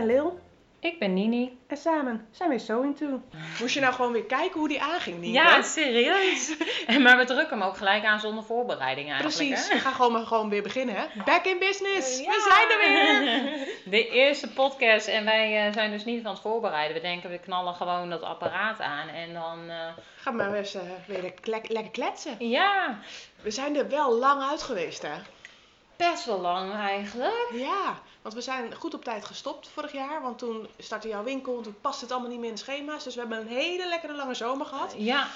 Ik ben Lil Ik ben Nini. en samen zijn we So Into. Moest je nou gewoon weer kijken hoe die aanging, Nienke? Ja, serieus. maar we drukken hem ook gelijk aan zonder voorbereiding eigenlijk. Precies. hè? We gaan gewoon maar gewoon weer beginnen, hè? Back in business! Ja. We zijn er weer! De eerste podcast en wij eh, zijn dus niet van het voorbereiden. We denken we knallen gewoon dat apparaat aan en dan... eh, Ga maar eens eh, weer lekker, lekker kletsen. ja, We zijn er wel lang uit geweest, hè? best wel lang eigenlijk. Ja, want we zijn goed op tijd gestopt vorig jaar. Want toen startte jouw winkel en toen paste het allemaal niet meer in de schema's. Dus we hebben een hele lekkere lange zomer gehad. Ja,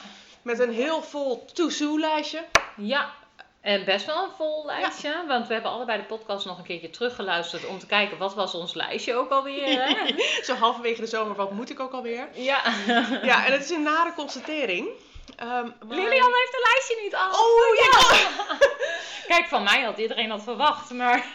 Met een heel vol to-do-lijstje. ja. En best wel een vol lijstje, want we hebben allebei de podcast nog een keertje teruggeluisterd om te kijken wat was ons lijstje ook alweer. Hè? Zo halverwege de zomer, wat moet ik ook alweer? ja. Ja, en het is een nare constatering. Maar- Lilian heeft een lijstje niet af. Oh ja! Kijk, van mij had iedereen dat verwacht, maar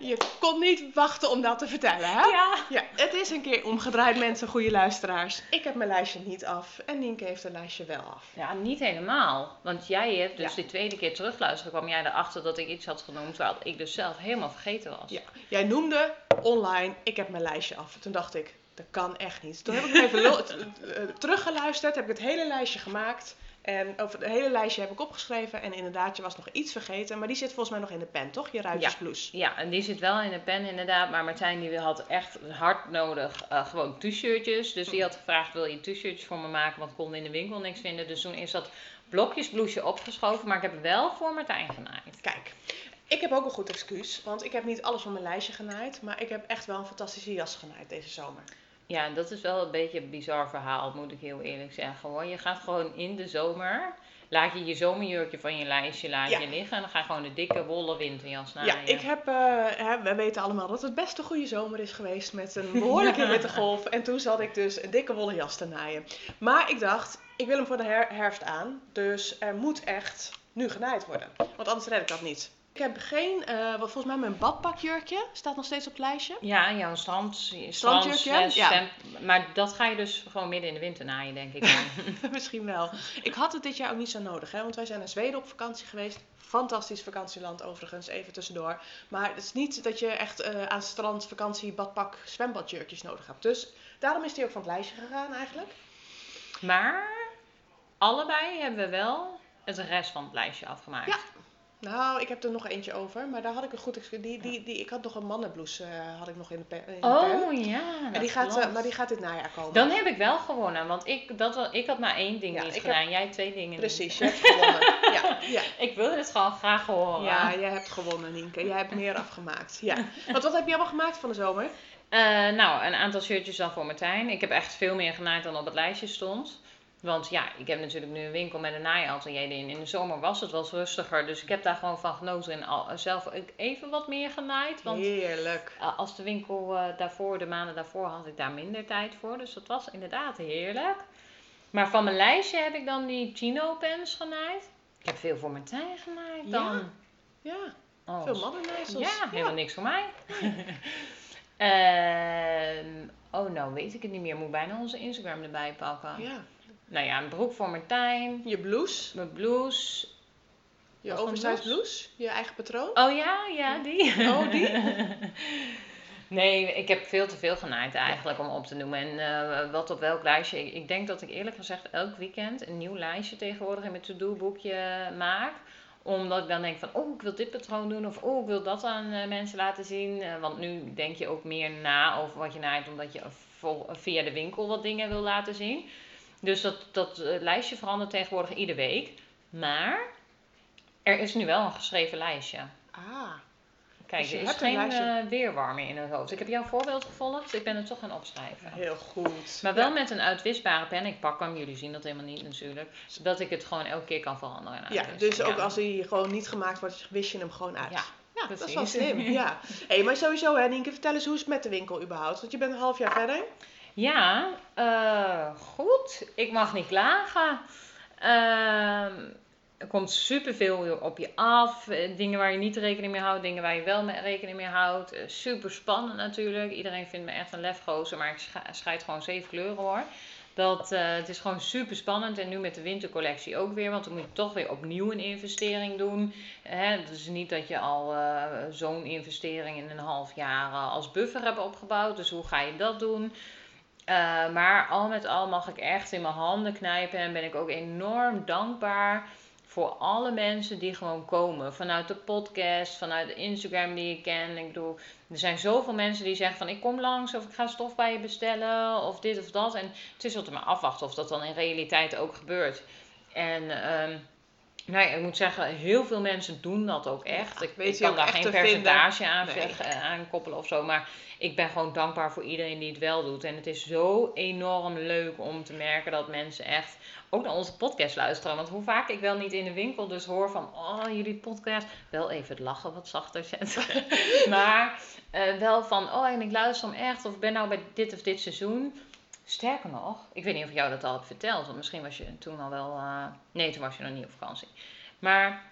Je kon niet wachten om dat te vertellen, hè? ja. Ja, het is een keer omgedraaid, mensen, goede luisteraars. Ik heb mijn lijstje niet af en Nienke heeft een lijstje wel af. Ja, niet helemaal. Want jij hebt dus Ja. die tweede keer terugluisteren, kwam jij erachter dat ik iets had genoemd, terwijl ik dus zelf helemaal vergeten was. Ja, jij noemde online, ik heb mijn lijstje af. Toen dacht ik, dat kan echt niet. Toen heb ik even teruggeluisterd, heb ik het hele lijstje gemaakt. En over het hele lijstje heb ik opgeschreven. En inderdaad, je was nog iets vergeten. Maar die zit volgens mij nog in de pen, toch? Je ruitjesblouse. Ja, en die zit wel in de pen inderdaad, maar Martijn die had echt hard nodig eh, gewoon t-shirtjes. Dus die had gevraagd, wil je t-shirtjes voor me maken, want kon in de winkel niks vinden. Dus toen is dat blokjesbloesje opgeschoven, maar ik heb wel voor Martijn genaaid. Kijk, ik heb ook een goed excuus. Want ik heb niet alles van mijn lijstje genaaid. Maar ik heb echt wel een fantastische jas genaaid deze zomer. Ja, dat is wel een beetje een bizar verhaal, moet ik heel eerlijk zeggen. Hoor. Je gaat gewoon in de zomer, laat je je zomerjurkje van je lijstje laat Ja. je liggen en dan ga je gewoon de dikke wollen winterjas Ja, naaien. ik heb, eh, hè, we weten allemaal dat het best een goede zomer is geweest met een behoorlijke hittegolf. En toen zat ik dus een dikke wollen jas te naaien. Maar ik dacht, ik wil hem voor de her- herfst aan. Dus er moet echt nu genaaid worden. Want anders red ik dat niet. Ik heb geen, eh, wat volgens mij mijn badpakjurkje staat nog steeds op het lijstje. Ja, jouw strand, Strandjurkje, strandjurkje. ja. Maar dat ga je dus gewoon midden in de winter naaien, denk ik. Misschien wel. Ik had het dit jaar ook niet zo nodig, hè, want wij zijn naar Zweden op vakantie geweest. Fantastisch vakantieland overigens, even tussendoor. Maar het is niet dat je echt eh, aan strand, vakantie, badpak, zwembadjurkjes nodig hebt. Dus daarom is die ook van het lijstje gegaan eigenlijk. maar allebei hebben we wel het rest van het lijstje afgemaakt. Ja. Nou, ik heb er nog eentje over, maar daar had ik een goed excuus. Die, die, die, ik had nog een mannenblouse eh, had ik nog in de pen. in de pen. Oh ja, en die gaat, eh, maar die gaat dit najaar komen. Dan heb ik wel gewonnen, want ik, dat, ik had maar één ding Ja, niet gedaan. Jij twee dingen Precies, je hebt gewonnen. ja, ja. Ik wilde het gewoon graag horen. ja, jij hebt gewonnen, Nienke. Jij hebt meer afgemaakt. Ja. Want wat heb je allemaal gemaakt van de zomer? Eh, nou, een aantal shirtjes dan voor Martijn. Ik heb echt veel meer genaaid dan op het lijstje stond. Want ja, ik heb natuurlijk nu een winkel met een naaiatelier in. In de zomer was het wel eens rustiger. Dus ik heb daar gewoon van genoten en al, zelf even wat meer genaaid. Want Heerlijk. eh, als de winkel eh, daarvoor, de maanden daarvoor, had ik daar minder tijd voor. Dus dat was inderdaad heerlijk. Maar van mijn lijstje heb ik dan die Chino pens genaaid. Ik heb veel voor Martijn genaaid Ja? dan. Ja, Oh, veel mannennijsels. ja, helemaal niks voor mij. Ehm, oh, nou weet ik het niet meer. Moet bijna onze Instagram erbij pakken. Ja. Nou ja, een broek voor Martijn. Je blouse, Mijn blouse. je oversized blouse? je eigen patroon. Oh ja, ja, die. Oh, die? nee, ik heb veel te veel genaaid eigenlijk om op te noemen. En eh, wat op welk lijstje. Ik, ik denk dat ik eerlijk gezegd elk weekend een nieuw lijstje tegenwoordig in mijn to-do boekje maak omdat ik dan denk van, oh, ik wil dit patroon doen. Of, oh, ik wil dat aan eh, mensen laten zien. Eh, want nu denk je ook meer na over wat je naait. Omdat je via de winkel wat dingen wil laten zien. Dus dat, dat eh, lijstje verandert tegenwoordig iedere week. Maar er is nu wel een geschreven lijstje. Ah, Kijk, Dus er is geen lijstje. eh, meer in het hoofd. Ik heb jouw voorbeeld gevolgd. Ik ben het toch gaan opschrijven. heel goed. Maar wel Ja. met een uitwisbare pen. Ik pak hem, jullie zien dat helemaal niet natuurlijk. Zodat ik het gewoon elke keer kan veranderen. en Ja, dus ook als hij gewoon niet gemaakt wordt, wis je hem gewoon uit. Ja, Ja, dat is wel slim. Ja. Hey, maar sowieso, hè, Nienke, vertel eens hoe is het met de winkel überhaupt? Want je bent een half jaar verder. Ja, eh, goed. Ik mag niet klagen. Ehm, er komt superveel op je af. Eh, Dingen waar je niet rekening mee houdt, dingen waar je wel rekening mee houdt. Eh, super spannend natuurlijk. Iedereen vindt me echt een lefgozer, maar ik scheid gewoon zeven kleuren hoor. Dat, het is gewoon super spannend. En nu met de wintercollectie ook weer. Want dan moet je toch weer opnieuw een investering doen. Hè? Het is niet dat je al zo'n investering in een half jaar als buffer hebt opgebouwd. Dus hoe ga je dat doen? Eh, maar al met al mag ik echt in mijn handen knijpen. En ben ik ook enorm dankbaar voor alle mensen die gewoon komen. Vanuit de podcast, vanuit de Instagram die ik ken. Ik bedoel, er zijn zoveel mensen die zeggen van ik kom langs of ik ga stof bij je bestellen of dit of dat. En het is altijd maar afwachten of dat dan in realiteit ook gebeurt. En ehm, ja, ik moet zeggen, heel veel mensen doen dat ook echt. Ja, ik, weet ik kan daar geen percentage aan, Nee. eh, aan koppelen of zo. Maar ik ben gewoon dankbaar voor iedereen die het wel doet. En het is zo enorm leuk om te merken dat mensen echt ook naar onze podcast luisteren. Want hoe vaak ik wel niet in de winkel dus hoor van, oh jullie podcast, wel even het lachen wat zachter zetten. maar eh, wel van, oh en ik luister hem echt, of ik ben nou bij dit of dit seizoen. Sterker nog, ik weet niet of ik jou dat al heb verteld, want misschien was je toen al wel, eh, nee toen was je nog niet op vakantie. Maar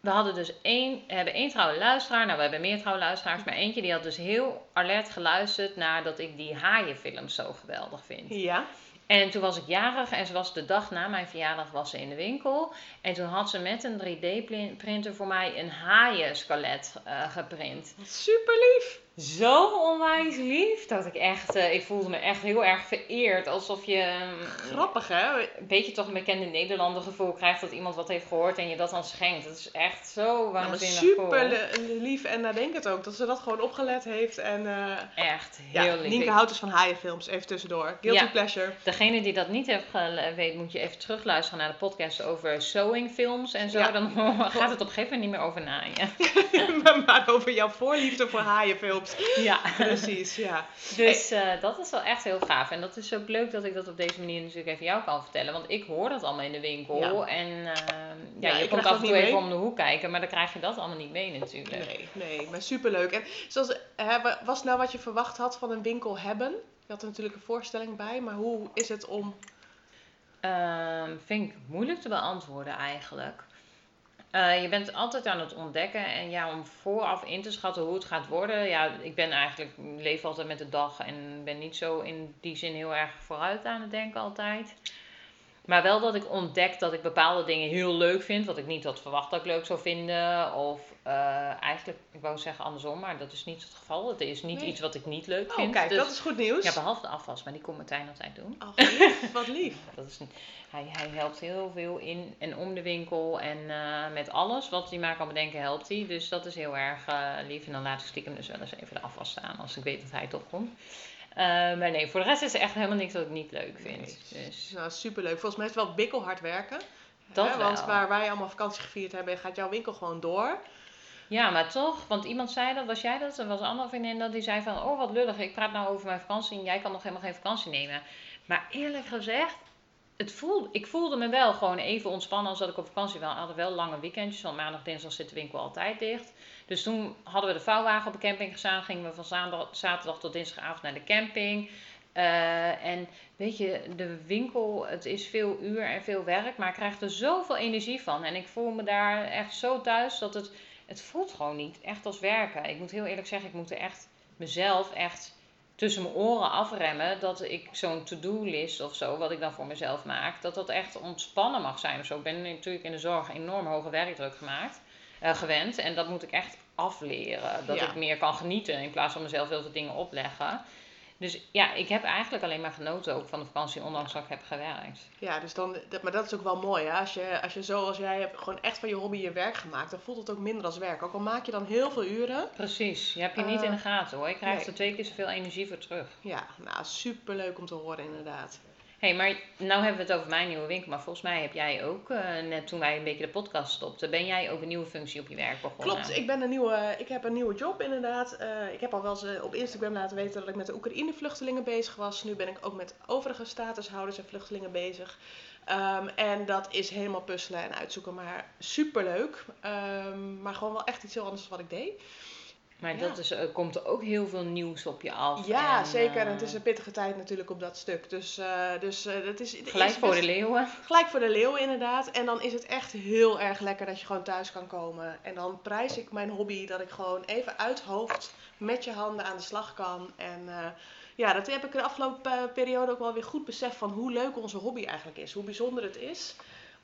we hadden dus één, hebben één trouwe luisteraar, nou we hebben meer trouwe luisteraars, maar eentje die had dus heel alert geluisterd naar dat ik die haaienfilms zo geweldig vind. Ja. En toen was ik jarig en ze was de dag na mijn verjaardag was ze in de winkel. En toen had ze met een 3D-printer voor mij een haaienskelet eh geprint. Super lief. Zo onwijs lief dat ik echt, eh, ik voelde me echt heel erg vereerd. Alsof je mm, Grappig hè? een beetje toch een bekende Nederlander gevoel krijgt dat iemand wat heeft gehoord en je dat dan schenkt. Dat is echt zo Ja, maar waanzinnig super cool. li- lief en nadenkend ook. Dat ze dat gewoon opgelet heeft. En eh, Echt heel ja, lief. Nienke houdt dus van haaienfilms. Even tussendoor. Guilty Ja. pleasure. Degene die dat niet heeft weet, moet je even terugluisteren naar de podcast over sewing films en zo. Ja. Dan gaat het op een gegeven moment niet meer over naaien. maar over jouw voorliefde voor haaienfilms. Ja. Precies, ja. Dus eh, dat is wel echt heel gaaf. En dat is ook leuk dat ik dat op deze manier natuurlijk even jou kan vertellen. Want ik hoor dat allemaal in de winkel. Ja. En eh, ja, Ja, je komt af en toe even mee. om de hoek kijken. Maar dan krijg je dat allemaal niet mee natuurlijk. Nee, nee, maar superleuk. En zoals, was nou wat je verwacht had van een winkel hebben? Je had er natuurlijk een voorstelling bij, maar hoe is het om... Ehm, vind ik moeilijk te beantwoorden eigenlijk. Eh, je bent altijd aan het ontdekken en ja, om vooraf in te schatten hoe het gaat worden. Ja, ik ben eigenlijk, leef altijd met de dag en ben niet zo in die zin heel erg vooruit aan het denken altijd. Maar wel dat ik ontdek dat ik bepaalde dingen heel leuk vind, wat ik niet had verwacht dat ik leuk zou vinden. Of eh, eigenlijk, ik wou zeggen andersom, maar dat is niet het geval. Het is niet Nee. iets wat ik niet leuk Oh, vind. kijk, Dus- dat is goed nieuws. ja, behalve de afwas, maar die komt Martijn altijd doen. Oh, wat lief, wat lief. Dat is, hij, hij helpt heel veel in en om de winkel en eh, met alles wat hij maar kan bedenken helpt hij. Dus dat is heel erg eh, lief. En dan laat ik stiekem dus wel eens even de afwas staan als ik weet dat hij toch komt. Eh, maar nee, voor de rest is er echt helemaal niks wat ik niet leuk vind. Dus Nou, superleuk. Volgens mij is het wel bikkelhard werken. Dat Hè, Want waar wij allemaal vakantie gevierd hebben, gaat jouw winkel gewoon door. ja, maar toch, want iemand zei dat, was jij dat? Er was een andere vriendin dat die zei van, oh wat lullig, ik praat nou over mijn vakantie en jij kan nog helemaal geen vakantie nemen. Maar eerlijk gezegd, het voelde, ik voelde me wel gewoon even ontspannen als dat ik op vakantie was. We hadden wel lange weekendjes, want maandag, dinsdag zit de winkel altijd dicht. Dus toen hadden we de vouwwagen op de camping gestaan. Gingen we van zaterdag, zaterdag tot dinsdagavond naar de camping. Eh, en weet je, de winkel, het is veel uur en veel werk, maar ik krijg er zoveel energie van. En ik voel me daar echt zo thuis dat het, het voelt gewoon niet echt als werken. Ik moet heel eerlijk zeggen, ik moet er echt mezelf echt tussen mijn oren afremmen dat ik zo'n to-do-list of zo, wat ik dan voor mezelf maak, dat dat echt ontspannen mag zijn of zo. Ik ben natuurlijk in de zorg enorm hoge werkdruk gemaakt, eh, gewend en dat moet ik echt afleren. Dat Ja. ik meer kan genieten in plaats van mezelf heel veel dingen opleggen. Dus ja, ik heb eigenlijk alleen maar genoten ook van de vakantie, ondanks dat ik heb gewerkt. Ja, dus dan, dat, maar dat is ook wel mooi. Hè? Als, je, als je zoals jij hebt gewoon echt van je hobby je werk gemaakt, dan voelt het ook minder als werk. Ook al maak je dan heel veel uren. Precies, je hebt je niet Eh, in de gaten hoor. Je krijgt nee. er twee keer zoveel energie voor terug. Ja, nou superleuk om te horen inderdaad. Hey, maar nou hebben we het over mijn nieuwe winkel. Maar volgens mij heb jij ook, eh, net toen wij een beetje de podcast stopten, ben jij ook een nieuwe functie op je werk begonnen? Klopt, ik, ben een nieuwe, ik heb een nieuwe job inderdaad. Eh, ik heb al wel eens eh, op Instagram laten weten dat ik met de Oekraïne-vluchtelingen bezig was. Nu ben ik ook met overige statushouders en vluchtelingen bezig. Ehm, en dat is helemaal puzzelen en uitzoeken, maar superleuk. Ehm, maar gewoon wel echt iets heel anders dan wat ik deed. Maar Ja. dat is, er komt er ook heel veel nieuws op je af. Ja, en, zeker. En eh, het is een pittige tijd natuurlijk op dat stuk. Dus, eh, dus eh, dat is... Gelijk is voor de leeuwen. Gelijk voor de leeuw inderdaad. En dan is het echt heel erg lekker dat je gewoon thuis kan komen. En dan prijs ik mijn hobby dat ik gewoon even uit hoofd met je handen aan de slag kan. En eh, ja, dat heb ik de afgelopen eh, periode ook wel weer goed beseft van hoe leuk onze hobby eigenlijk is. Hoe bijzonder het is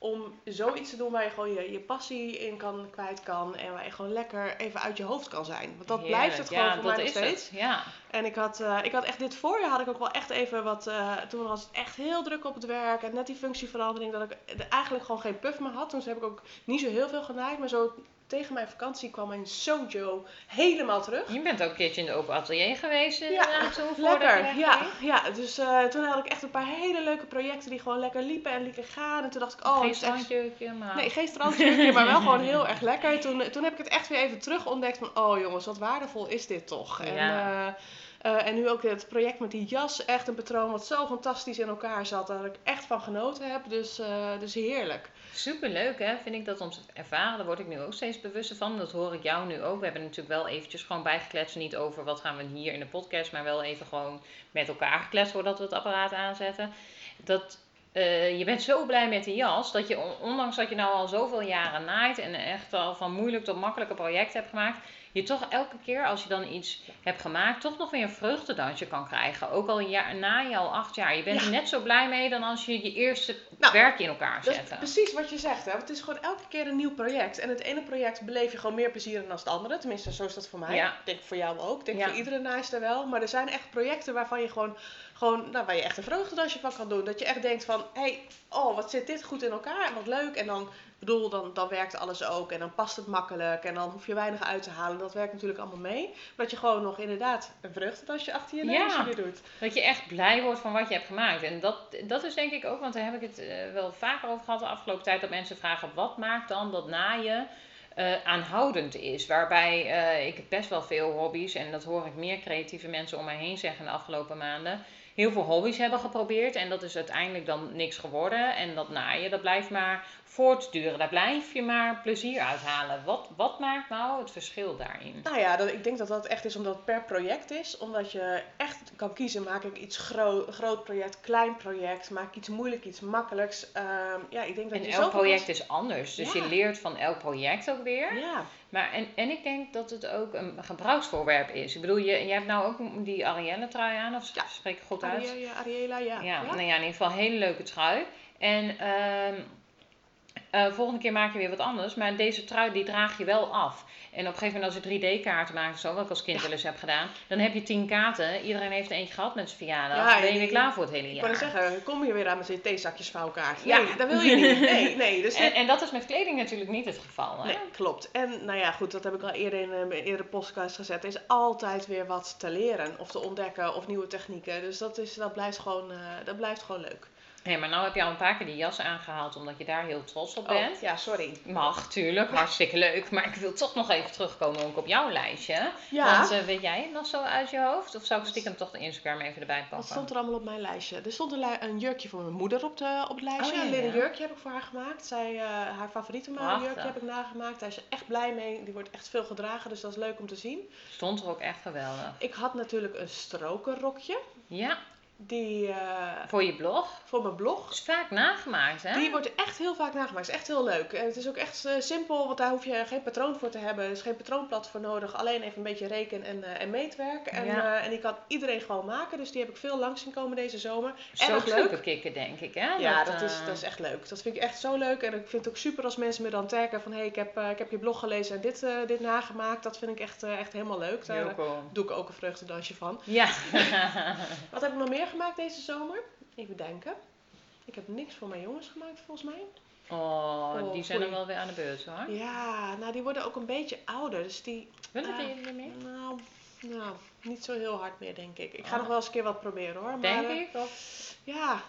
om zoiets te doen waar je gewoon je, je passie in kan, kwijt kan. En waar je gewoon lekker even uit je hoofd kan zijn. Want dat blijft het gewoon ja, voor dat mij nog is steeds. Het. Ja. En ik had, eh, ik had echt dit voorjaar had ik ook wel echt even wat. eh, toen was het echt heel druk op het werk. En net die functieverandering dat ik eigenlijk gewoon geen puff meer had. Toen heb ik ook niet zo heel veel genaaid. Maar zo tegen mijn vakantie kwam mijn sojo helemaal terug. Je bent ook een keertje in de open atelier geweest Ja, inderdaad voordat je Lekker, ja, ja. Dus eh, toen had ik echt een paar hele leuke projecten die gewoon lekker liepen en lieken gaan. En toen dacht ik, oh, Geen echt strandjurkje, maar... Nee, geen strandjurkje, maar wel gewoon heel erg lekker. Toen, toen heb ik het echt weer even terug ontdekt van, oh jongens, wat waardevol is dit toch. En, Ja. eh, eh, en nu ook het project met die jas, echt een patroon wat zo fantastisch in elkaar zat, dat ik echt van genoten heb. Dus, eh, dus heerlijk. Superleuk hè, vind ik dat om te ervaren. Daar word ik nu ook steeds bewuster van. Dat hoor ik jou nu ook. We hebben natuurlijk wel eventjes gewoon bijgekletst. Niet over wat gaan we hier in de podcast, maar wel even gewoon met elkaar gekletst voordat we het apparaat aanzetten. Dat, eh, je bent zo blij met die jas dat je, on- ondanks dat je nou al zoveel jaren naait en echt al van moeilijk tot makkelijke projecten hebt gemaakt, je toch elke keer als je dan iets hebt gemaakt, toch nog weer een vreugdedansje kan krijgen. Ook al ja, na je al acht jaar. Je bent Ja. er net zo blij mee dan als je je eerste Nou, werk in elkaar Dat zette. is precies wat je zegt. Hè? Want het is gewoon elke keer een nieuw project. En het ene project beleef je gewoon meer plezier in dan het andere. Tenminste, zo is dat voor mij. Ja. Ik denk voor jou ook. Ik denk Ja. voor iedere naaister wel. Maar er zijn echt projecten waarvan je gewoon, gewoon nou, waar je echt een vreugdedansje van kan doen. Dat je echt denkt van, hé, hey, oh, wat zit dit goed in elkaar en wat leuk. En dan, bedoel, dan, dan werkt alles ook. En dan past het makkelijk. En dan hoef je weinig uit te halen. Dat werkt natuurlijk allemaal mee. Maar dat je gewoon nog inderdaad een vreugdedansje achter je Ja. neusje weer doet. Dat je echt blij wordt van wat je hebt gemaakt. En dat, dat is denk ik ook, want daar heb ik het eh, wel vaker over gehad de afgelopen tijd. Dat mensen vragen, wat maakt dan dat naaien eh, aanhoudend is? Waarbij eh, ik best wel veel hobby's, en dat hoor ik meer creatieve mensen om mij heen zeggen de afgelopen maanden. Heel veel hobby's hebben geprobeerd en dat is uiteindelijk dan niks geworden. En dat naaien, dat blijft maar voortduren. Daar blijf je maar plezier uithalen. Wat, wat maakt nou het verschil daarin? Nou ja, dat, ik denk dat dat echt is omdat het per project is. Omdat je echt kan kiezen, maak ik iets gro groot project, klein project, maak ik iets moeilijk, iets makkelijks. Ehm, ja, ik denk dat En je elk project is anders, dus Ja. je leert van elk project ook weer. Ja, Maar en, en ik denk dat het ook een gebruiksvoorwerp is. Ik bedoel, je, je hebt nou ook die Arielle trui aan, of Ja. spreek ik goed uit? Arie- ja, Ariela, ja. Ja, nou ja, in ieder geval een hele leuke trui. En ehm, eh, volgende keer maak je weer wat anders. Maar deze trui die draag je wel af. En op een gegeven moment als je 3D-kaarten maakt, zo, wat ik als kind wel eens heb gedaan, dan heb je 10 kaarten. Iedereen heeft er eentje gehad met zijn verjaardag. Ja, ben je weer klaar voor het hele Ik jaar. wou net zeggen, kom je weer aan met zo'n theezakjes vouwkaart. Ja. Nee, dat wil je niet. Nee, nee. Dus En, dit- en dat is met kleding natuurlijk niet het geval. Hè? Nee, klopt. En nou ja, goed, dat heb ik al eerder in een eerdere podcast gezet. Er is altijd weer wat te leren of te ontdekken of nieuwe technieken. Dus dat, is, dat, blijft, gewoon, eh, dat blijft gewoon leuk. Hé, maar nou heb je al een paar keer die jas aangehaald omdat je daar heel trots op bent. Oh, ja, sorry. Mag, tuurlijk, hartstikke leuk. Maar ik wil toch nog even terugkomen ook op jouw lijstje. Ja. Want eh, weet jij het nog zo uit je hoofd? Of zou ik stiekem toch de Instagram even erbij Wat pakken? stond er allemaal op mijn lijstje? Er stond een, jurkje voor mijn moeder op, de, op het lijstje. Oh, ja, een ja. jurkje heb ik voor haar gemaakt. Zij, eh, haar favoriete jurkje heb ik nagemaakt. Daar is ze echt blij mee. Die wordt echt veel gedragen, dus dat is leuk om te zien. Stond er ook echt geweldig. Ik had natuurlijk een strokenrokje. Ja, Die eh, voor je blog. voor mijn blog. Is vaak nagemaakt, hè? Die wordt echt heel vaak nagemaakt. is echt heel leuk. En het is ook echt eh, simpel, want daar hoef je geen patroon voor te hebben. Er is geen patroonplat voor nodig. Alleen even een beetje reken- en, eh, en meetwerk. En, Ja. en die kan iedereen gewoon maken. Dus die heb ik veel langs zien komen deze zomer. Zo Erg leuk. zulke kicken, denk ik, hè? Ja, dat, is, dat is echt leuk. Dat vind ik echt zo leuk. En ik vind het ook super als mensen me dan taggen van... hé, hey, ik, heb, ik heb je blog gelezen en dit, dit nagemaakt. Dat vind ik echt, echt helemaal leuk. Daar cool. doe ik ook een vreugdedansje van. Ja. Wat heb ik nog meer gemaakt deze zomer? Even denken. Ik heb niks voor mijn jongens gemaakt volgens mij. Oh, Oh, die zijn dan goeie. wel weer aan de beurt, hoor. Ja, nou die worden ook een beetje ouder. Dus die... Willen Ah, die er meer? Nou, nou, niet zo heel hard meer denk ik. Ik ga Oh. nog wel eens een keer wat proberen hoor. Maar, Denk eh, ik? Of? Ja,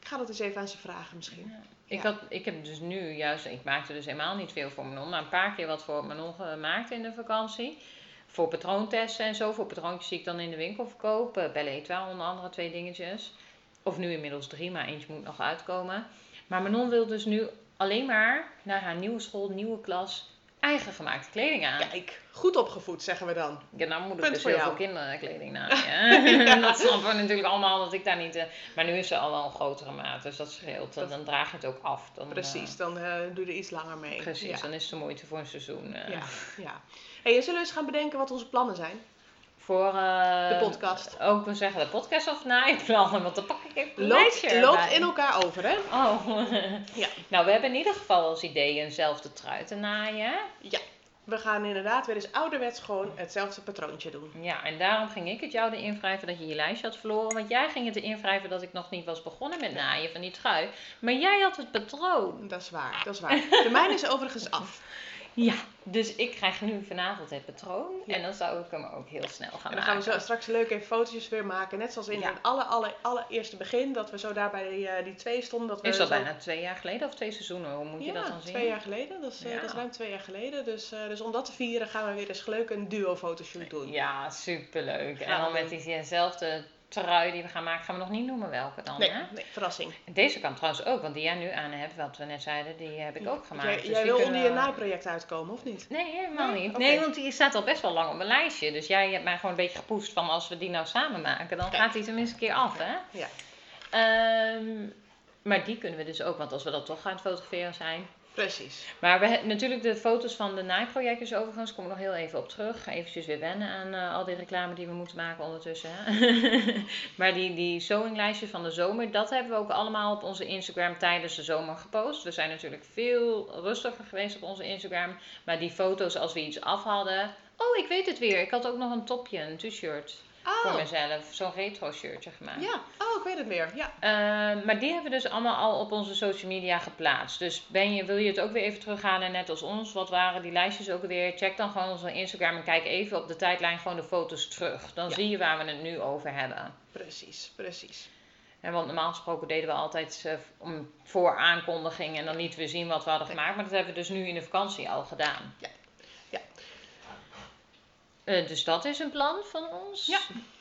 ik ga dat eens even aan ze vragen misschien. Ik, Ja. had, ik heb dus nu juist, ik maakte dus helemaal niet veel voor Manon, maar een paar keer wat voor Manon gemaakt in de vakantie. Voor patroontesten en zo, voor patroontjes die ik dan in de winkel verkoop. Uh, Belle Etoile onder andere twee dingetjes. Of nu inmiddels drie, maar eentje moet nog uitkomen. Maar Manon wil dus nu alleen maar naar haar nieuwe school, nieuwe klas, eigen gemaakte kleding aan. Kijk, goed opgevoed zeggen we dan. Ja, nou moet ik Punt dus heel jou. veel kinderkleding naaien. Dat snappen we natuurlijk allemaal, dat ik daar niet... eh, maar nu is ze al wel een grotere maat, dus dat scheelt. Dat- Dan draag je het ook af. Dan, eh, Precies, dan eh, doe je er iets langer mee. Precies, Ja, dan is het de moeite voor een seizoen. eh. ja. ja. Hey, en zullen we eens gaan bedenken wat onze plannen zijn? Voor eh, De podcast. Ook we zeggen de podcast of naaiplannen, want dan pak ik even een Loopt, lijstje loopt in elkaar over, hè? Oh. Ja. Nou, we hebben in ieder geval als idee eenzelfde trui te naaien. We gaan inderdaad weer eens ouderwets gewoon hetzelfde patroontje doen. Ja, en daarom ging ik het jou de invrijven dat je je lijstje had verloren. Want jij ging het invrijven dat ik nog niet was begonnen met naaien van die trui. Maar jij had het patroon. Dat is waar, dat is waar. De mijne is overigens af. Ja, dus ik krijg nu vanavond het patroon. Ja. En dan zou ik hem ook heel snel gaan En dan gaan we maken. zo straks leuk even fotootjes weer maken. Net zoals in Ja. het aller, aller, allereerste begin. Dat we zo daar bij die, eh, die twee stonden. Dat we Is dat zo- bijna twee jaar geleden of twee seizoenen? Hoe moet je ja, dat dan zien? twee jaar geleden. Dat is, eh, Ja. dat is ruim twee jaar geleden. Dus, eh, dus om dat te vieren gaan we weer eens leuk een duo-fotoshoot doen. Ja, superleuk. En dan met diezelfde trui die we gaan maken, gaan we nog niet noemen welke dan, Nee, hè? nee, verrassing. Deze kan trouwens ook, want die jij nu aan hebt, wat we net zeiden, die heb ik ook gemaakt. Jij, Dus jij wil onder je naaiproject uitkomen, of niet? Nee, helemaal Nee? niet. Nee, want die staat al best wel lang op mijn lijstje. Dus jij hebt mij gewoon een beetje gepoest van als we die nou samen maken, dan Kijk. gaat die tenminste een keer af, hè? Ja. Ehm, maar die kunnen we dus ook, want als we dat toch gaan fotograferen zijn. Precies. Maar we hebben natuurlijk de foto's van de naaiprojectjes overigens, kom ik nog heel even op terug. Eventjes weer wennen aan eh, al die reclame die we moeten maken ondertussen. Hè? maar die, die sewinglijstjes van de zomer, dat hebben we ook allemaal op onze Instagram tijdens de zomer gepost. We zijn natuurlijk veel rustiger geweest op onze Instagram. Maar die foto's als we iets af hadden. Oh, ik weet het weer. Ik had ook nog een topje, een t-shirt voor Oh, mezelf. Zo'n retro shirtje gemaakt. ja. Oh, ik weet het weer. Ja. Uh, maar die hebben we dus allemaal al op onze social media geplaatst. Dus ben je, wil je het ook weer even terughalen, net als ons? Wat waren die lijstjes ook weer? Check dan gewoon onze Instagram en kijk even op de tijdlijn gewoon de foto's terug. Dan Ja. zie je waar we het nu over hebben. Precies, precies. En want normaal gesproken deden we altijd eh, om voor aankondiging en dan niet weer zien wat we hadden gemaakt. Maar dat hebben we dus nu in de vakantie al gedaan. Ja. Eh, dus dat is een plan van ons. Ja.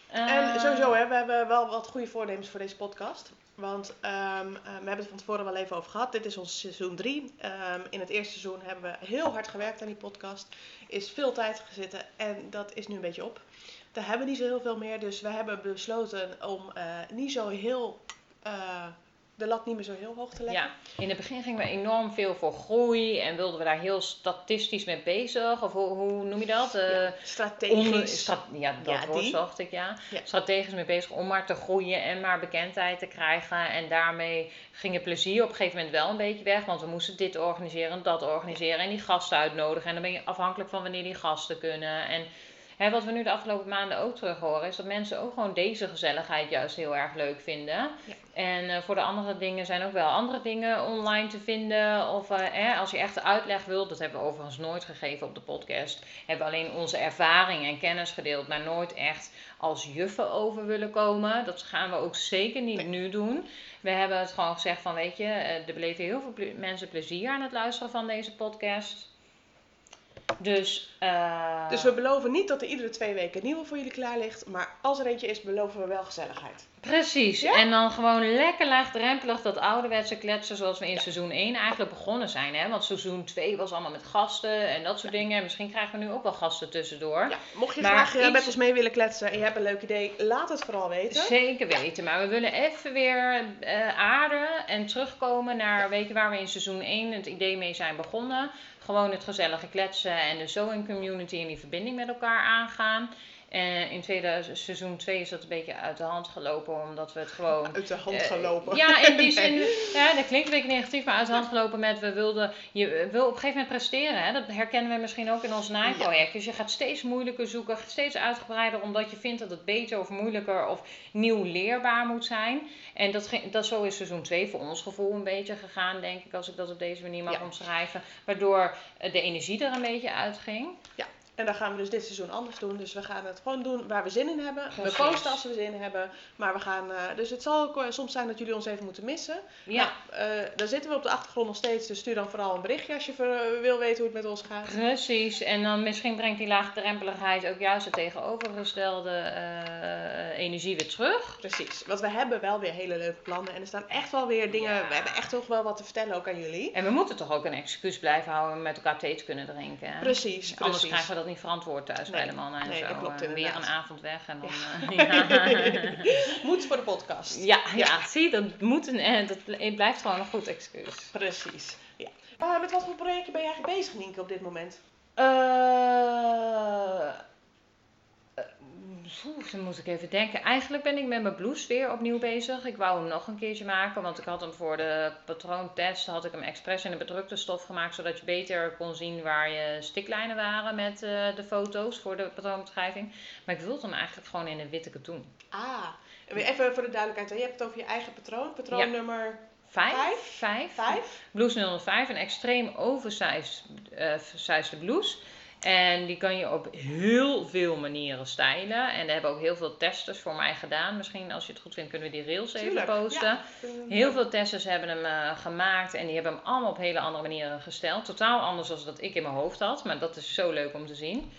Eh, En sowieso, hè, we hebben wel wat goede voornemens voor deze podcast. Want ehm, eh, we hebben het van tevoren wel even over gehad. Dit is ons seizoen 3. in het eerste seizoen hebben we heel hard gewerkt aan die podcast. Is veel tijd gezitten en dat is nu een beetje op. Daar hebben we niet zo heel veel meer. Dus we hebben besloten om niet zo heel... de lat niet meer zo heel hoog te leggen. Ja, in het begin gingen we enorm veel voor groei en wilden we daar heel statistisch mee bezig. Of hoe, hoe noem je dat? Eh, Ja, strategisch. onder- stra- ja, dat Ja, woord zocht ik, ja. Ja. Strategisch mee bezig om maar te groeien en maar bekendheid te krijgen. En daarmee ging het plezier op een gegeven moment wel een beetje weg. Want we moesten dit organiseren, dat organiseren en die gasten uitnodigen. En dan ben je afhankelijk van wanneer die gasten kunnen. En hè, wat we nu de afgelopen maanden ook terug horen, is dat mensen ook gewoon deze gezelligheid juist heel erg leuk vinden. Ja. En eh, voor de andere dingen zijn ook wel andere dingen online te vinden. Of eh, hè, als je echt de uitleg wilt, dat hebben we overigens nooit gegeven op de podcast. Hebben we alleen onze ervaring en kennis gedeeld, maar nooit echt als juffen over willen komen. Dat gaan we ook zeker niet Nee. nu doen. We hebben het gewoon gezegd van, weet je, eh, er beleven heel veel mensen plezier aan het luisteren van deze podcast. Dus, eh, Dus we beloven niet dat er iedere twee weken een nieuwe voor jullie klaar ligt. Maar als er eentje is, beloven we wel gezelligheid. Precies. Ja? En dan gewoon lekker laagdrempelig dat ouderwetse kletsen zoals we in Ja. seizoen 1 eigenlijk begonnen zijn. Hè? Want seizoen 2 was allemaal met gasten en dat soort dingen. Misschien krijgen we nu ook wel gasten tussendoor. Ja, mocht je Maar graag eh, iets- met ons mee willen kletsen en je hebt een leuk idee, laat het vooral weten. Zeker weten. Maar we willen even weer aarden en terugkomen naar weet je, waar we in seizoen 1 het idee mee zijn begonnen. Gewoon het gezellige kletsen en de sewing community en die verbinding met elkaar aangaan. En in tweede, seizoen 2 is dat een beetje uit de hand gelopen, omdat we het gewoon Uit de hand Eh, gelopen. Ja, in die zin, Nee. ja, dat klinkt een beetje negatief, maar uit de hand gelopen met we wilden, je wil op een gegeven moment presteren. Hè? Dat herkennen we misschien ook in ons naaiproject. Dus je gaat steeds moeilijker zoeken, steeds uitgebreider, omdat je vindt dat het beter of moeilijker of nieuw leerbaar moet zijn. En dat, dat zo is seizoen 2 voor ons gevoel een beetje gegaan, denk ik, als ik dat op deze manier mag Ja. omschrijven. Waardoor eh, de energie er een beetje uitging. En dan gaan we dus dit seizoen anders doen. Dus we gaan het gewoon doen waar we zin in hebben. Precies. We posten als we zin hebben. Maar we gaan. eh, dus het zal eh, soms zijn dat jullie ons even moeten missen. Ja, Nou, eh, daar zitten we op de achtergrond nog steeds. Dus stuur dan vooral een berichtje als je wil weten hoe het met ons gaat. Precies, en dan misschien brengt die laagdrempeligheid ook juist de tegenovergestelde energie weer terug. Precies. Want we hebben wel weer hele leuke plannen. En er staan echt wel weer dingen. Ja. We hebben echt toch wel wat te vertellen ook aan jullie. En we moeten toch ook een excuus blijven houden om met elkaar thee te kunnen drinken. hè? Precies, Anders precies. krijgen we dat niet verantwoord thuis bij de mannen en nee, zo. dat klopt Eh, weer een avond weg en dan... Ja. eh, ja. Moet voor de podcast. ja, ja, zie, dat, moet een, eh, dat het blijft gewoon een goed excuus. Precies. Ja. Met wat voor projecten ben je eigenlijk bezig, Nienke, op dit moment? Eh, Oeh, dan moet ik even denken. Eigenlijk ben ik met mijn blouse weer opnieuw bezig. Ik wou hem nog een keertje maken, want ik had hem voor de patroontest had ik hem expres in een bedrukte stof gemaakt, zodat je beter kon zien waar je stiklijnen waren met eh, de foto's voor de patroonbeschrijving. Maar ik wilde hem eigenlijk gewoon in een witte katoen. Ah, even voor de duidelijkheid. Je hebt het over je eigen patroon. Patroon nummer Vijf? Vijf? Vijf. 5. Blouse 005, een extreem oversized sized blouse. En die kan je op heel veel manieren stylen. En daar hebben ook heel veel testers voor mij gedaan. Misschien als je het goed vindt kunnen we die rails even posten. Heel veel testers hebben hem eh, gemaakt en die hebben hem allemaal op hele andere manieren gesteld. Totaal anders dan dat ik in mijn hoofd had, maar dat is zo leuk om te zien.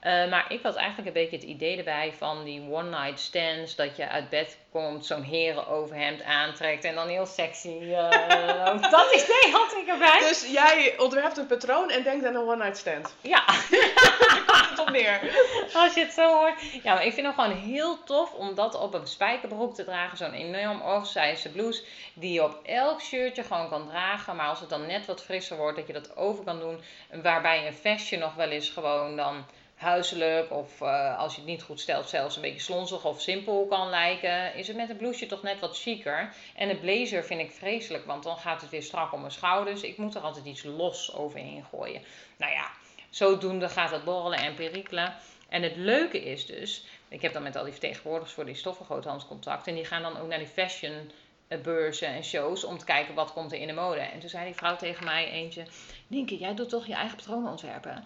Eh, maar ik had eigenlijk een beetje het idee erbij van die one night stands. Dat je uit bed komt, zo'n herenoverhemd aantrekt en dan heel sexy. eh, dat idee had ik erbij. Dus jij ontwerpt een patroon en denkt aan een one night stand. Ja, Tot neer. als je het zo hoort. Ja, maar ik vind het gewoon heel tof om dat op een spijkerbroek te dragen. Zo'n enorm oversized blouse die je op elk shirtje gewoon kan dragen. Maar als het dan net wat frisser wordt, dat je dat over kan doen. Waarbij een vestje nog wel eens gewoon dan huiselijk of eh, als je het niet goed stelt zelfs een beetje slonzig of simpel kan lijken, is het met een blouseje toch net wat chiquer. En een blazer vind ik vreselijk, want dan gaat het weer strak om mijn schouders. Ik moet er altijd iets los overheen gooien. Nou ja, zodoende gaat het borrelen en perikelen. En het leuke is dus, ik heb dan met al die vertegenwoordigers voor die stoffengroothandels contact en die gaan dan ook naar die fashion eh, beurzen en shows om te kijken wat komt er in de mode. En toen zei die vrouw tegen mij eentje, Nienke, jij doet toch je eigen patronen ontwerpen?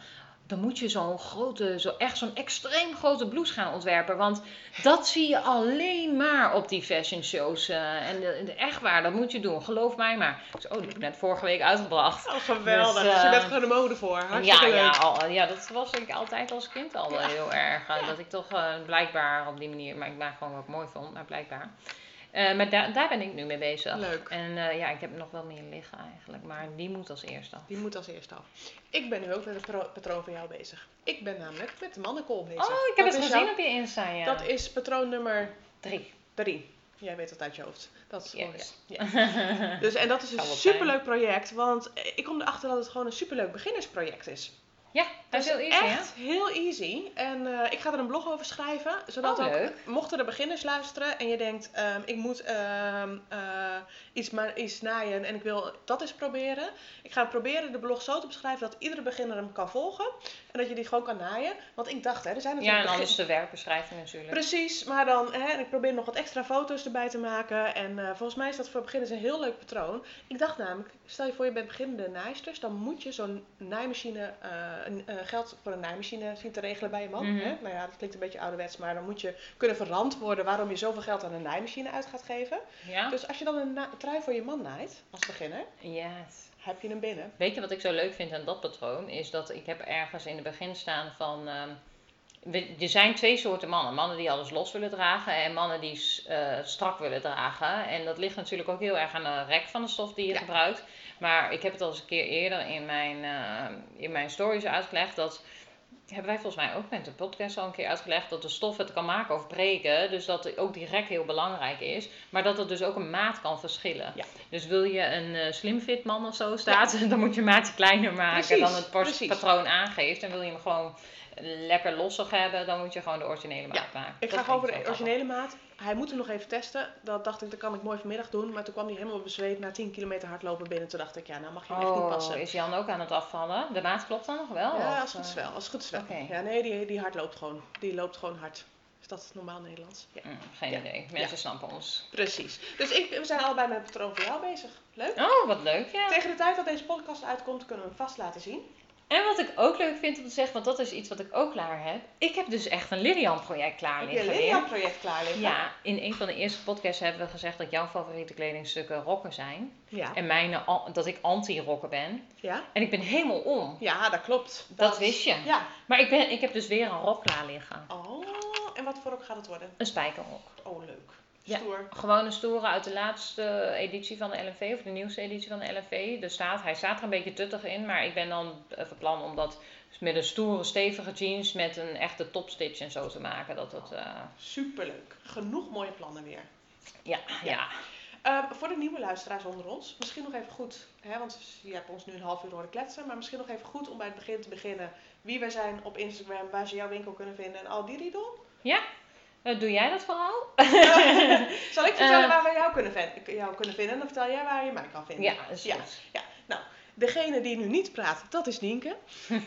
Dan moet je zo'n grote, zo echt zo'n extreem grote blouse gaan ontwerpen. Want dat zie je alleen maar op die fashion shows. eh, en de, de- echt waar, dat moet je doen. Geloof mij maar. Zei, oh, die heb ik net vorige week uitgebracht. Oh, geweldig. Dus, Dus, je eh, bent gewoon de mode voor. Hartstikke Ja, ja, leuk. al, ja, dat was ik altijd als kind al wel heel erg. eh, Dat ik toch blijkbaar op die manier, maar ik maak gewoon wat mooi vond, maar blijkbaar. Eh, maar daar daar ben ik nu mee bezig. Leuk. En eh, ja, ik heb nog wel meer liggen eigenlijk, maar die moet als eerste. Die moet als eerste af. Ik ben nu ook met het patroon van jou bezig. Ik ben namelijk met de mannenkool bezig. Oh, ik heb Dat het gezien op je Insta, ja. Dat is patroon nummer Drie. 3. Jij weet het uit je hoofd. Dat is Yes. ja. Ja. Dus, en dat is een superleuk project, want ik kom erachter dat het gewoon een superleuk beginnersproject is. Ja, dat is heel easy, hè? echt heel easy. En eh, ik ga er een blog over schrijven, zodat Oh, ook, mochten er beginners luisteren en je denkt, ehm, ik moet ehm, eh, iets, maar, iets naaien en ik wil dat eens proberen. Ik ga proberen de blog zo te beschrijven dat iedere beginner hem kan volgen en dat je die gewoon kan naaien. Want ik dacht, hè, er zijn Ja, natuurlijk en dan begin- is de werkbeschrijving natuurlijk. Precies, maar dan, hè, en ik probeer nog wat extra foto's erbij te maken. En eh, volgens mij is dat voor beginners een heel leuk patroon. Ik dacht namelijk, stel je voor je bent beginnende naaisters, dan moet je zo'n naaimachine, eh, een, eh, geld voor een naaimachine zien te regelen bij je man. Mhm. hè? Nou ja, dat klinkt een beetje ouderwets, maar dan moet je kunnen verantwoorden waarom je zoveel geld aan een naaimachine uit gaat geven. Ja? Dus als je dan een trui voor je man naait, als beginner, Yes. Heb je hem binnen. Weet je wat ik zo leuk vind aan dat patroon? Is dat ik heb ergens in het begin staan van... ehm, we- er zijn twee soorten mannen. Mannen die alles los willen dragen en mannen die eh, strak willen dragen. En dat ligt natuurlijk ook heel erg aan de rek van de stof die je Ja. gebruikt. Maar ik heb het al eens een keer eerder in mijn, eh, in mijn stories uitgelegd dat... Hebben wij volgens mij ook met de podcast al een keer uitgelegd dat de stof het kan maken of breken. Dus dat ook die rek heel belangrijk is. Maar dat het dus ook een maat kan verschillen. Ja. Dus wil je een eh slimfit man of zo staat, dan moet je maatje kleiner maken Precies, dan het precies. patroon aangeeft. En wil je hem gewoon lekker lossig hebben, dan moet je gewoon de originele maat Ja, maken. Ik Dat ga gewoon voor de originele maat. Hij moet hem nog even testen. Dat dacht ik, dat kan ik mooi vanmiddag doen. Maar toen kwam hij helemaal bezweet na 10 kilometer hardlopen binnen. Toen dacht ik, ja, nou mag je hem echt niet Oh, passen. is Jan ook aan het afvallen? De maat klopt dan nog wel? Ja, als het goed is eh, wel. Als het goed is wel. Ja, nee, die, die hard loopt gewoon. Die loopt gewoon hard. Is dat normaal Nederlands? Ja. mm, geen Ja. idee. Mensen snappen ons. Precies. Dus ik, we zijn allebei met het patroon voor jou bezig. Leuk. Oh, wat leuk, ja. Tegen de tijd dat deze podcast uitkomt, kunnen we hem vast laten zien. En wat ik ook leuk vind om te zeggen, want dat is iets wat ik ook klaar heb. Ik heb dus echt een Lilian-project klaar Heb je liggen een weer. Lilian-project klaar liggen? Ja, in een van de eerste podcasts hebben we gezegd dat jouw favoriete kledingstukken rokken zijn. Ja. En mijne, al- dat ik anti-rokken ben. Ja? En ik ben helemaal om. Ja, dat klopt. Dat wist je. Ja. Maar ik, ben, ik heb dus weer een rok klaar liggen. Oh, en wat voor ook gaat het worden? Een spijkerrok. Oh, leuk. Ja. Stoer. Gewoon een stoere uit de laatste editie van de LNV, of de nieuwste editie van de LNV. Er staat, hij staat er een beetje tuttig in, maar ik ben dan eh, van plan om dat met een stoere, stevige jeans met een echte topstitch en zo te maken. Dat het, eh, Superleuk. Genoeg mooie plannen weer. ja, ja. Ehm, voor de nieuwe luisteraars onder ons, misschien nog even goed, hè, want je hebt ons nu een half uur horen kletsen, maar misschien nog even goed om bij het begin te beginnen wie wij zijn op Instagram, waar ze jouw winkel kunnen vinden en al die riedel. Ja. Eh, doe jij dat vooral? Zal ik vertellen Eh. waar we jou kunnen, jou kunnen vinden? Dan vertel jij waar je mij kan vinden. ja, is Ja. Ja, nou, degene die nu niet praat, dat is Nienke.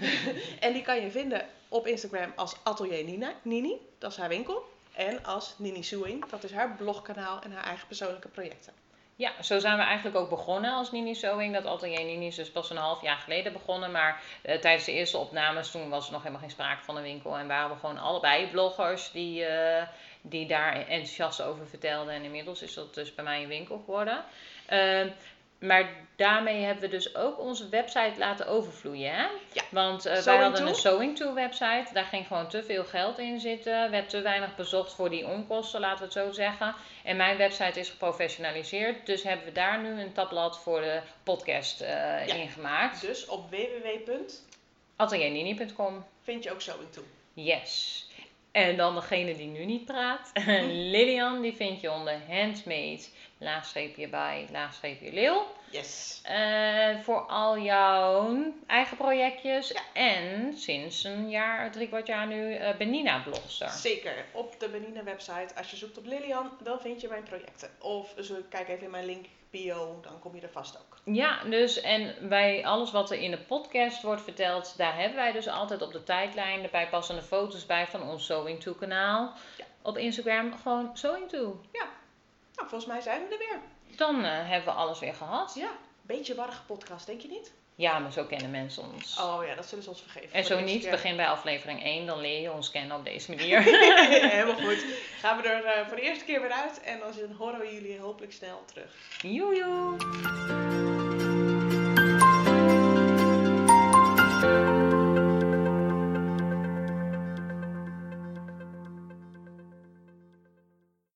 en die kan je vinden op Instagram als Atelier Nina, Nini, dat is haar winkel. En als Nini Sewing, dat is haar blogkanaal en haar eigen persoonlijke projecten. Ja, zo zijn we eigenlijk ook begonnen als Nini Sewing. Dat atelier Nini is dus pas een half jaar geleden begonnen. Maar eh, tijdens de eerste opnames, toen was er nog helemaal geen sprake van een winkel. En waren we gewoon allebei bloggers die, eh, die daar enthousiast over vertelden. En inmiddels is dat dus bij mij een winkel geworden. Eh, maar daarmee hebben we dus ook onze website laten overvloeien. Hè? Ja. Want eh, wij hadden To? een Sewing To website. Daar ging gewoon te veel geld in zitten. Werd te weinig bezocht voor die onkosten, laten we het zo zeggen. En mijn website is geprofessionaliseerd. Dus hebben we daar nu een tabblad voor de podcast eh Ja. ingemaakt. Dus op www. Ateliernini.com. vind je ook Sewing toe. Yes. En dan degene die nu niet praat. Lilian, die vind je onder handmade, laagstreepje bij, laagstreepje leeuw. Yes. Eh, voor al jouw eigen projectjes. Ja. En sinds een jaar, drie kwart jaar nu, eh Benina blogster. Zeker. Op de Benina website, als je zoekt op Lilian, dan vind je mijn projecten. Of zo, kijk even in mijn link bio, dan kom je er vast ook. Ja, dus en bij alles wat er in de podcast wordt verteld, daar hebben wij dus altijd op de tijdlijn de bijpassende foto's bij van ons Sewing To kanaal. Ja. Op Instagram gewoon Sewing To. Nou, volgens mij zijn we er weer. Dan eh, hebben we alles weer gehad. Ja, beetje warrige podcast, denk je niet? Ja, maar zo kennen mensen ons. Oh ja, dat zullen ze ons vergeven. en zo niet, keer. begin bij aflevering 1, dan leer je ons kennen op deze manier. Helemaal goed. Gaan we er eh, voor de eerste keer weer uit en dan horen we jullie hopelijk snel terug. Joejoe!